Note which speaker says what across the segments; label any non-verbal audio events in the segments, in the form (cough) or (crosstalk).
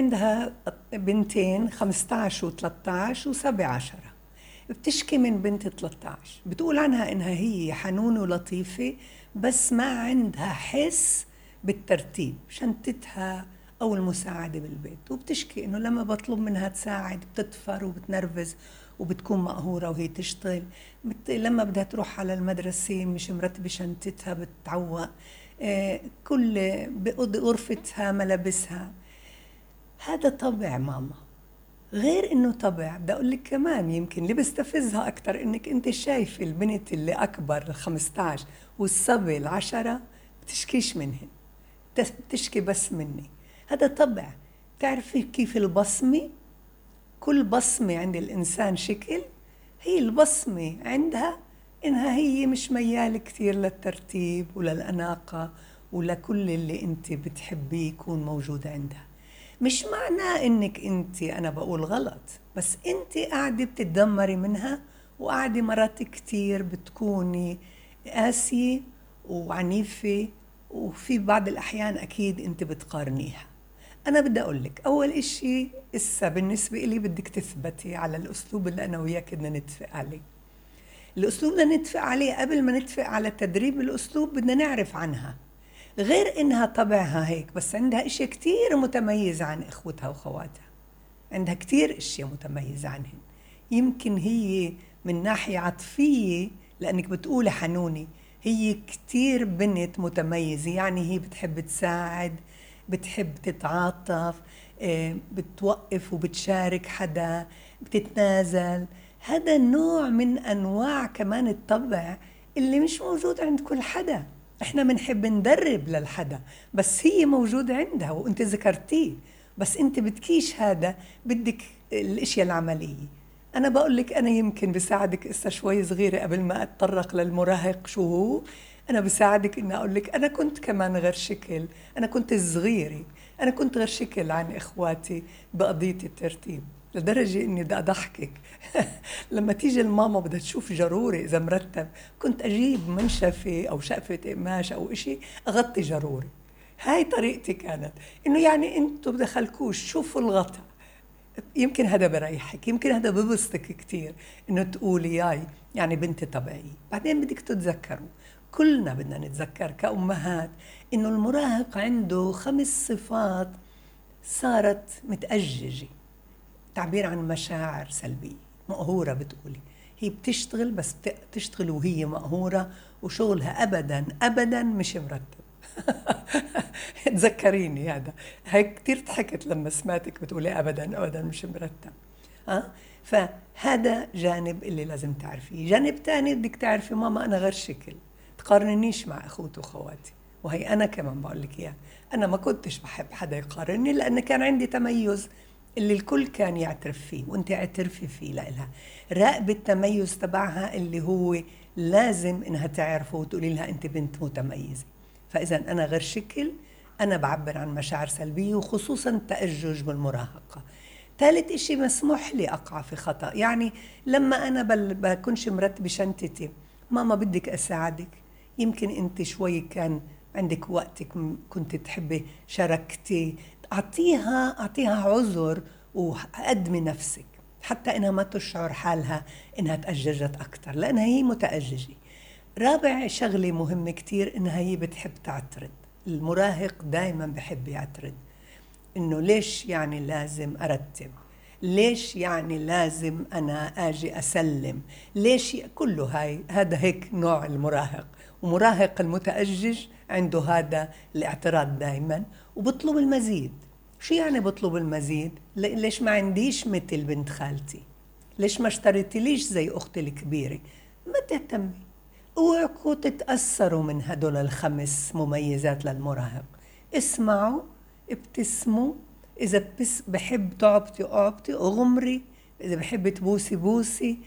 Speaker 1: عندها بنتين 15 و13 و17 بتشكي من بنت 13 بتقول عنها إنها هي حنونة ولطيفة بس ما عندها حس بالترتيب شنتتها أو المساعدة بالبيت. وبتشكي إنه لما بطلب منها تساعد بتدفر وبتنرفز وبتكون مقهورة وهي تشتغل. لما بدها تروح على المدرسة مش مرتبة شنطتها بتعوق. آه، كل غرفتها ملابسها. هذا طبع ماما. غير إنه طبع. بدي أقول لك كمان يمكن اللي بيستفزها أكثر إنك أنت شايفة البنت اللي أكبر ال 15 والصبي العشرة بتشكيش منهن. بتشكي بس مني. هذا طبع. تعرفي كيف البصمة؟ كل بصمة عند الإنسان شكل هي البصمة عندها إنها هي مش ميالة كثير للترتيب وللأناقة ولكل اللي أنت بتحبيه يكون موجود عندها. مش معناه إنك أنت أنا بقول غلط بس أنت قاعدة بتتدمري منها وقاعدة مرات كثير بتكوني قاسية وعنيفة وفي بعض الأحيان أكيد أنت بتقارنيها. أنا بدي أقول لك أول إشي إسا بالنسبة لي بدك تثبتي على الأسلوب اللي أنا وياك بدنا نتفق عليه. الأسلوب بدنا نتفق عليه قبل ما نتفق على تدريب الأسلوب بدنا نعرف عنها. غير إنها طبعها هيك بس عندها إشي كتير متميز عن إخوتها وخواتها. عندها كتير إشي متميز عنهن. يمكن هي من ناحية عاطفية لأنك بتقولي حنوني هي كتير بنت متميزة. يعني هي بتحب تساعد بتحب تتعاطف آه، بتوقف وبتشارك حدا بتتنازل. هذا نوع من أنواع كمان الطبع اللي مش موجود عند كل حدا. إحنا بنحب ندرب للحدا بس هي موجودة عندها وأنت ذكرتيه بس أنت بدكيش هذا بدك الإشياء العملية. أنا بقول لك أنا يمكن بساعدك إسا شوي صغيرة قبل ما أتطرق للمراهق شو هو. أنا بساعدك إني أقول لك أنا كنت كمان غير شكل أنا كنت صغيرة أنا كنت غير شكل عن إخواتي بقضية الترتيب. لدرجة إني بدي أضحكك. (laughs) لما تيجي الماما بدها تشوف جروري إذا مرتب كنت أجيب منشفة أو شقفة قماش أو إشي أغطي جروري. هاي طريقتي كانت. إنه يعني أنتم بدخلكوش شوفوا الغطا يمكن هذا بريحك يمكن هذا ببسطك كثير إنه تقولي ياي يعني بنتي طبيعية. بعدين بدك تتذكروا. كلنا بدنا نتذكر كأمهات إنه المراهق عنده خمس صفات صارت متأججة. تعبير عن مشاعر سلبية مقهورة بتقولي. هي بتشتغل بس بتشتغل وهي مقهورة وشغلها أبدا أبدا مش مرتب. (laughs) تذكريني هذا. هيك كثير ضحكت لما سمعتك بتقولي أبدا أبدا مش مرتب. أه؟ فهذا جانب اللي لازم تعرفيه. جانب ثاني بدك تعرفي ماما أنا غير شكل. تقارنيش مع أخوتي وأخواتي. وهي أنا كمان بقول لك إياها. أنا ما كنتش بحب حدا يقارني لأن كان عندي تميز. اللي الكل كان يعترف فيه وانت اعترفي فيه لها راقبي التميز تبعها اللي هو لازم إنها تعرفه وتقولي لها أنت بنت متميزة. فإذا أنا غير شكل أنا بعبر عن مشاعر سلبية وخصوصا التأجج بالمراهقة. ثالث إشي مسموح لي أقع في خطأ. يعني لما أنا بكونش مرتبة شنطتي ماما بدك أساعدك. يمكن أنت شوي كان عندك وقتك كنت تحبي شاركتي اعطيها أعطيها عذر وقدمي نفسك حتى إنها ما تشعر حالها إنها تأججت أكثر لأنها هي متأججة. رابع شغلة مهمة كثير إنها هي بتحب تعترض المراهق دائما بحب يعترض. إنه ليش يعني لازم أرتب؟ ليش يعني لازم أنا آجي أسلم؟ ليش كله هاي هذا هيك نوع المراهق. ومراهق المتأجج عنده هذا الاعتراض دائما وبطلب المزيد. شو يعني بطلب المزيد؟ ليش ما عنديش مثل بنت خالتي؟ ليش ما اشتريتليش زي أختي الكبيرة؟ ما تهتمي. اوعكوا تتأثروا من هدول الخمس مميزات للمراهق. اسمعوا ابتسموا. إذا بس بحب تعبطي اعبطي اغمري إذا بحب تبوسي بوسي.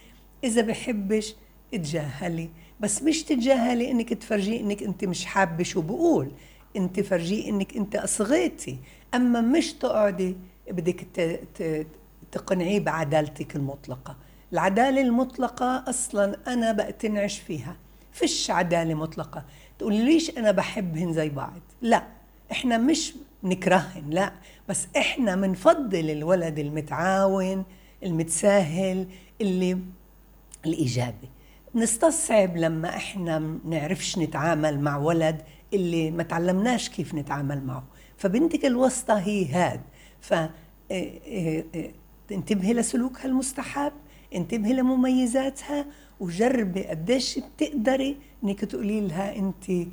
Speaker 1: إذا بحبش اتجاهلي. بس مش تتجاهلي انك تفرجيه إنك أنت مش حابة شو بقول. أنت فرجيه إنك أنت أصغيتي. أما مش تقعدي بدك تقنعيه بعدالتك المطلقة. العدالة المطلقة أصلا أنا بقتنعش فيها. فيش عدالة مطلقة. تقول ليش أنا بحبهن زي بعض؟ لا. إحنا مش نكرهن لا. بس إحنا منفضل الولد المتعاون المتساهل اللي الإيجابي. نستصعب لما إحنا نعرفش نتعامل مع ولد اللي ما تعلمناش كيف نتعامل معه. فبنتك الوسطى هي هاد. ف انتبهي لسلوكها المستحب انتبهي لمميزاتها وجربي قديش بتقدري إنك تقولي لها أنت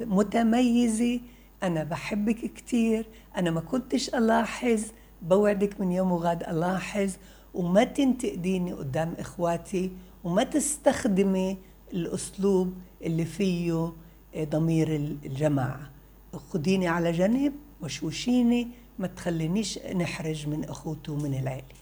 Speaker 1: متميزة أنا بحبك كثير أنا ما كنتش ألاحظ بوعدك من يوم وغاد ألاحظ وما تنتقديني قدام إخواتي وما تستخدمي الأسلوب اللي فيه ضمير الجماعة. خديني على جنب وشوشيني ما تخلينيش نحرج من أخوته ومن العيلة.